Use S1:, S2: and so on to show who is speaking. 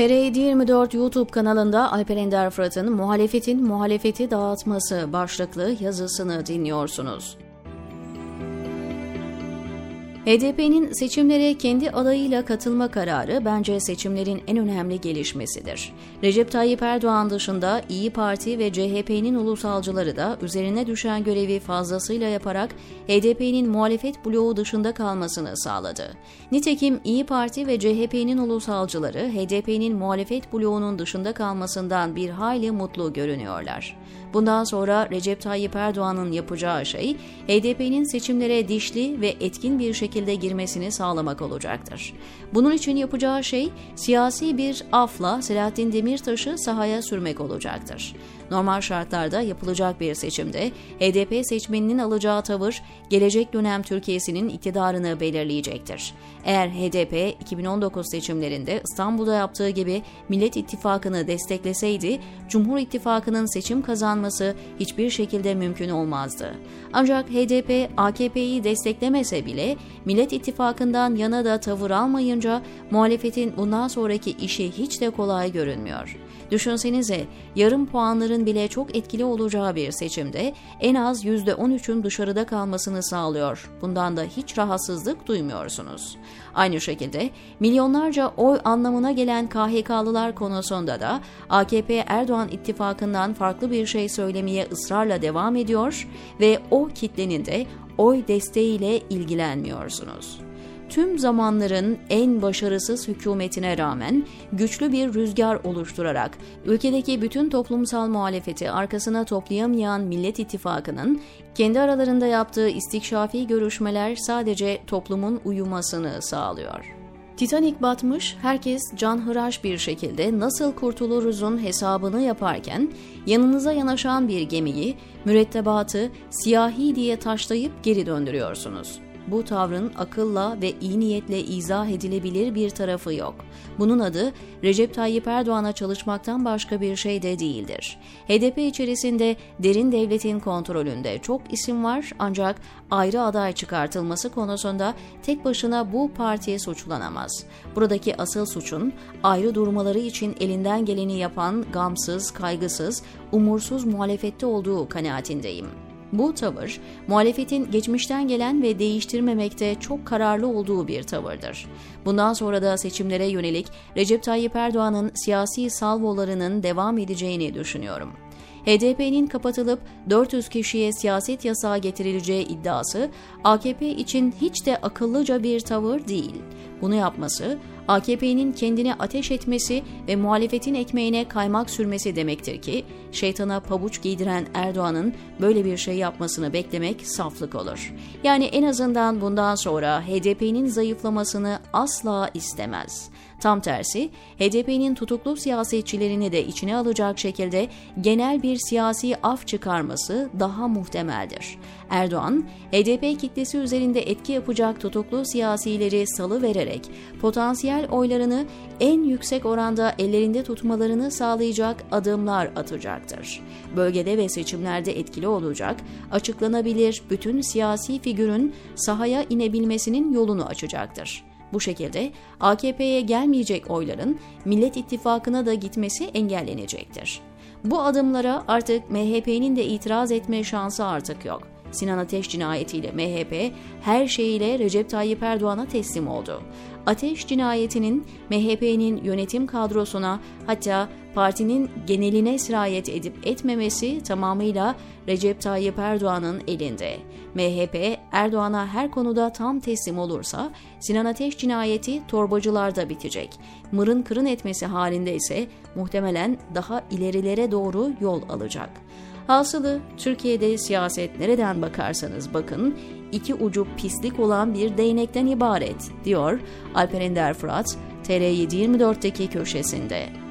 S1: TR724 YouTube kanalında Alper Ender Fırat'ın Muhalefetin Muhalefeti Dağıtması başlıklı yazısını dinliyorsunuz. HDP'nin seçimlere kendi adayıyla katılma kararı bence seçimlerin en önemli gelişmesidir. Recep Tayyip Erdoğan dışında İyi Parti ve CHP'nin ulusalcıları da üzerine düşen görevi fazlasıyla yaparak HDP'nin muhalefet bloğu dışında kalmasını sağladı. Nitekim İyi Parti ve CHP'nin ulusalcıları HDP'nin muhalefet bloğunun dışında kalmasından bir hayli mutlu görünüyorlar. Bundan sonra Recep Tayyip Erdoğan'ın yapacağı şey HDP'nin seçimlere dişli ve etkin bir şekilde girmesini sağlamak olacaktır. Bunun için yapacağı şey siyasi bir afla Selahattin Demirtaş'ı sahaya sürmek olacaktır. Normal şartlarda yapılacak bir seçimde HDP seçmeninin alacağı tavır gelecek dönem Türkiye'sinin iktidarını belirleyecektir. Eğer HDP 2019 seçimlerinde İstanbul'da yaptığı gibi Millet İttifakı'nı destekleseydi, Cumhur İttifakı'nın seçim kazanması hiçbir şekilde mümkün olmazdı. Ancak HDP AKP'yi desteklemese bile Millet İttifakı'ndan yana da tavır almayınca muhalefetin bundan sonraki işi hiç de kolay görünmüyor. Düşünsenize yarım puanların bile çok etkili olacağı bir seçimde en az %13'ün dışarıda kalmasını sağlıyor. Bundan da hiç rahatsızlık duymuyorsunuz. Aynı şekilde milyonlarca oy anlamına gelen KHK'lılar konusunda da AKP Erdoğan ittifakından farklı bir şey söylemeye ısrarla devam ediyor ve o kitlenin de oy desteğiyle ilgilenmiyorsunuz tüm zamanların en başarısız hükümetine rağmen güçlü bir rüzgar oluşturarak ülkedeki bütün toplumsal muhalefeti arkasına toplayamayan Millet İttifakı'nın kendi aralarında yaptığı istikşafi görüşmeler sadece toplumun uyumasını sağlıyor. Titanic batmış, herkes canhıraş bir şekilde nasıl kurtuluruzun hesabını yaparken yanınıza yanaşan bir gemiyi, mürettebatı siyahi diye taşlayıp geri döndürüyorsunuz.'' Bu tavrın akılla ve iyi niyetle izah edilebilir bir tarafı yok. Bunun adı Recep Tayyip Erdoğan'a çalışmaktan başka bir şey de değildir. HDP içerisinde derin devletin kontrolünde çok isim var ancak ayrı aday çıkartılması konusunda tek başına bu partiye suçlanamaz. Buradaki asıl suçun ayrı durmaları için elinden geleni yapan gamsız, kaygısız, umursuz muhalefette olduğu kanaatindeyim. Bu tavır, muhalefetin geçmişten gelen ve değiştirmemekte çok kararlı olduğu bir tavırdır. Bundan sonra da seçimlere yönelik Recep Tayyip Erdoğan'ın siyasi salvolarının devam edeceğini düşünüyorum. HDP'nin kapatılıp 400 kişiye siyaset yasağı getirileceği iddiası AKP için hiç de akıllıca bir tavır değil. Bunu yapması AKP'nin kendine ateş etmesi ve muhalefetin ekmeğine kaymak sürmesi demektir ki şeytana pabuç giydiren Erdoğan'ın böyle bir şey yapmasını beklemek saflık olur. Yani en azından bundan sonra HDP'nin zayıflamasını asla istemez. Tam tersi HDP'nin tutuklu siyasetçilerini de içine alacak şekilde genel bir siyasi af çıkarması daha muhtemeldir. Erdoğan, HDP kitlesi üzerinde etki yapacak tutuklu siyasileri salı vererek potansiyel oylarını en yüksek oranda ellerinde tutmalarını sağlayacak adımlar atacaktır. Bölgede ve seçimlerde etkili olacak, açıklanabilir bütün siyasi figürün sahaya inebilmesinin yolunu açacaktır. Bu şekilde AKP'ye gelmeyecek oyların Millet İttifakı'na da gitmesi engellenecektir. Bu adımlara artık MHP'nin de itiraz etme şansı artık yok. Sinan Ateş cinayetiyle MHP her şeyiyle Recep Tayyip Erdoğan'a teslim oldu. Ateş cinayetinin MHP'nin yönetim kadrosuna hatta partinin geneline sirayet edip etmemesi tamamıyla Recep Tayyip Erdoğan'ın elinde. MHP Erdoğan'a her konuda tam teslim olursa Sinan Ateş cinayeti torbacılarda bitecek. Mırın kırın etmesi halinde ise muhtemelen daha ilerilere doğru yol alacak. Hasılı Türkiye'de siyaset nereden bakarsanız bakın iki ucu pislik olan bir değnekten ibaret diyor Alper Ender Fırat TR724'deki köşesinde.